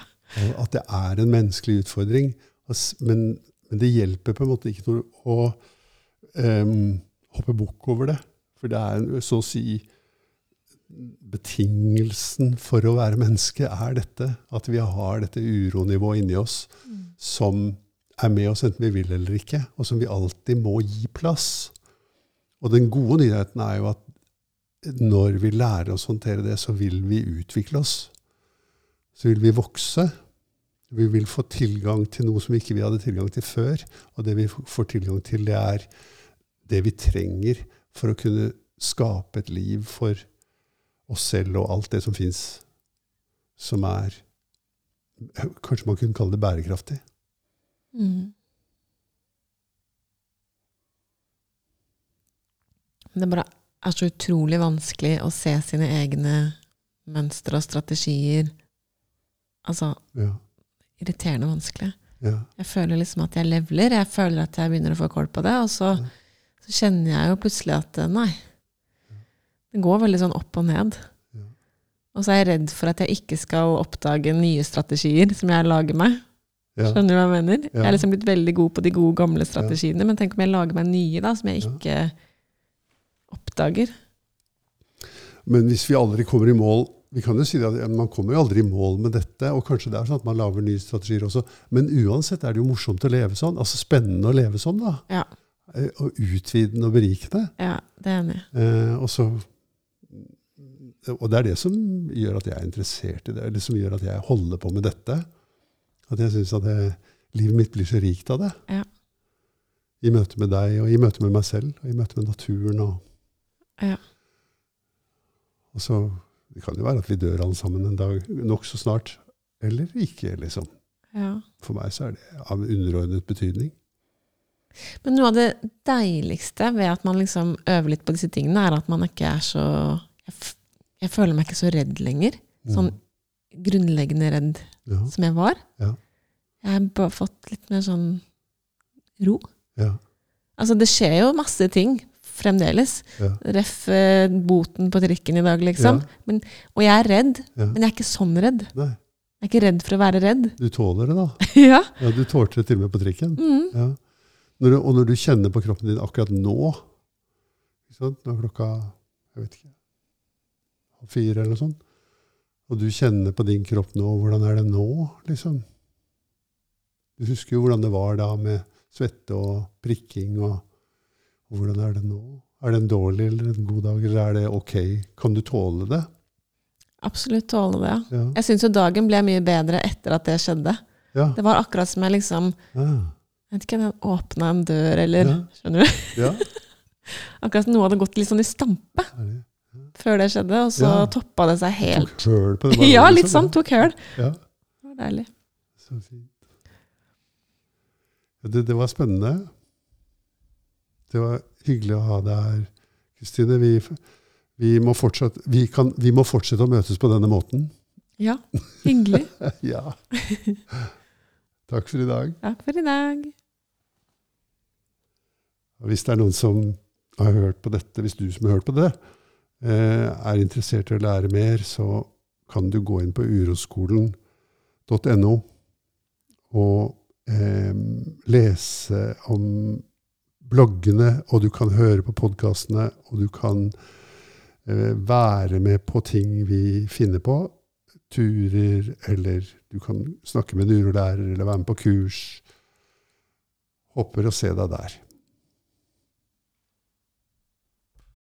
At det er en menneskelig utfordring. Men, men det hjelper på en måte ikke å um, hoppe bukk over det. For det er så å si Betingelsen for å være menneske er dette. At vi har dette uronivået inni oss Mm. som er med oss enten vi vil eller ikke, og som vi alltid må gi plass. Og den gode nyheten er jo at når vi lærer oss å håndtere det, så vil vi utvikle oss. Så vil vi vokse. Vi vil få tilgang til noe som ikke vi hadde tilgang til før. Og det vi får tilgang til, det er det vi trenger for å kunne skape et liv for oss selv og alt det som fins, som er Kanskje man kunne kalle det bærekraftig. Mm. Det bare er så utrolig vanskelig å se sine egne mønstre og strategier. Altså Ja. irriterende vanskelig. ja. Jeg føler liksom at jeg levler. Jeg føler at jeg begynner å få kål på det. Og så, Ja. så kjenner jeg jo plutselig at eh, nei. Det går veldig sånn opp og ned. Og så er jeg redd for at jeg ikke skal oppdage nye strategier som jeg lager meg. Skjønner du hva jeg mener? Jeg er liksom blitt veldig god på de gode, gamle strategiene, men tenk om jeg lager meg nye da, som jeg ikke oppdager. Men hvis vi aldri kommer i mål Vi kan jo si at man kommer jo aldri i mål med dette, og kanskje det er sånn at man lager nye strategier også. Men uansett er det jo morsomt å leve sånn. Altså spennende å leve sånn, da. Ja. Eh, Og utvidende og berikende. Ja, det er enig. Eh, og, så, og det er det som gjør at jeg er interessert i det, eller som gjør at jeg holder på med dette. At jeg syns at det, livet mitt blir så rikt av det. Ja. I møte med deg, og i møte med meg selv, og i møte med naturen. Og, Ja. og så Det kan jo være at vi dør alle sammen en dag nokså snart. Eller ikke, liksom. Ja. For meg så er det av underordnet betydning. Men noe av det deiligste ved at man liksom øver litt på disse tingene, er at man ikke er så Jeg, jeg føler meg ikke så redd lenger. Sånn grunnleggende redd Ja, som jeg var. Ja. Jeg har bare fått litt mer sånn ro. ja, Altså, det skjer jo masse ting fremdeles. ja. Ref eh, boten på trikken i dag, liksom. Men, og jeg er redd, men jeg er ikke sånn redd. Nei, Jeg er ikke redd for å være redd. du tåler det, da. ja. Du tålte det til og med på trikken. Mm. Ja. Når du, og når du kjenner på kroppen din akkurat nå ikke sant? Nå er klokka jeg vet ikke, halv fire eller noe sånt, og du kjenner på din kropp nå, hvordan er det nå? liksom? Du husker jo hvordan det var da med svette og prikking, og, og hvordan er det nå? Er det en dårlig eller en god dag, eller er det ok? Kan du tåle det? Absolutt tåle det. ja. Ja. Jeg syns jo dagen ble mye bedre etter at det skjedde. ja. Det var akkurat som jeg liksom ja. jeg vet ikke, den åpna en dør, eller Ja. Skjønner du? ja. Akkurat som noe hadde gått litt sånn i stampe Herlig. Før det skjedde, og så Ja. toppa det seg helt. Tok høl på det. bare, Ja, litt sånn. Tok høl. Ja. Det var deilig. Så fint. Det, det var spennende. Det var hyggelig å ha deg her, Kristine. Vi, vi, må fortsatt, vi, kan, vi må fortsette å møtes på denne måten. Ja, hyggelig. Ja. Takk for i dag. Takk for i dag. Hvis det er noen som har hørt på dette, hvis du som har hørt på det, er interessert i å lære mer, så kan du gå inn på uroskolen.no og eh, lese om bloggene, og du kan høre på podkastene, og du kan eh, være med på ting vi finner på. Turer, eller du kan snakke med en urolærer, eller være med på kurs. Håper å se deg der.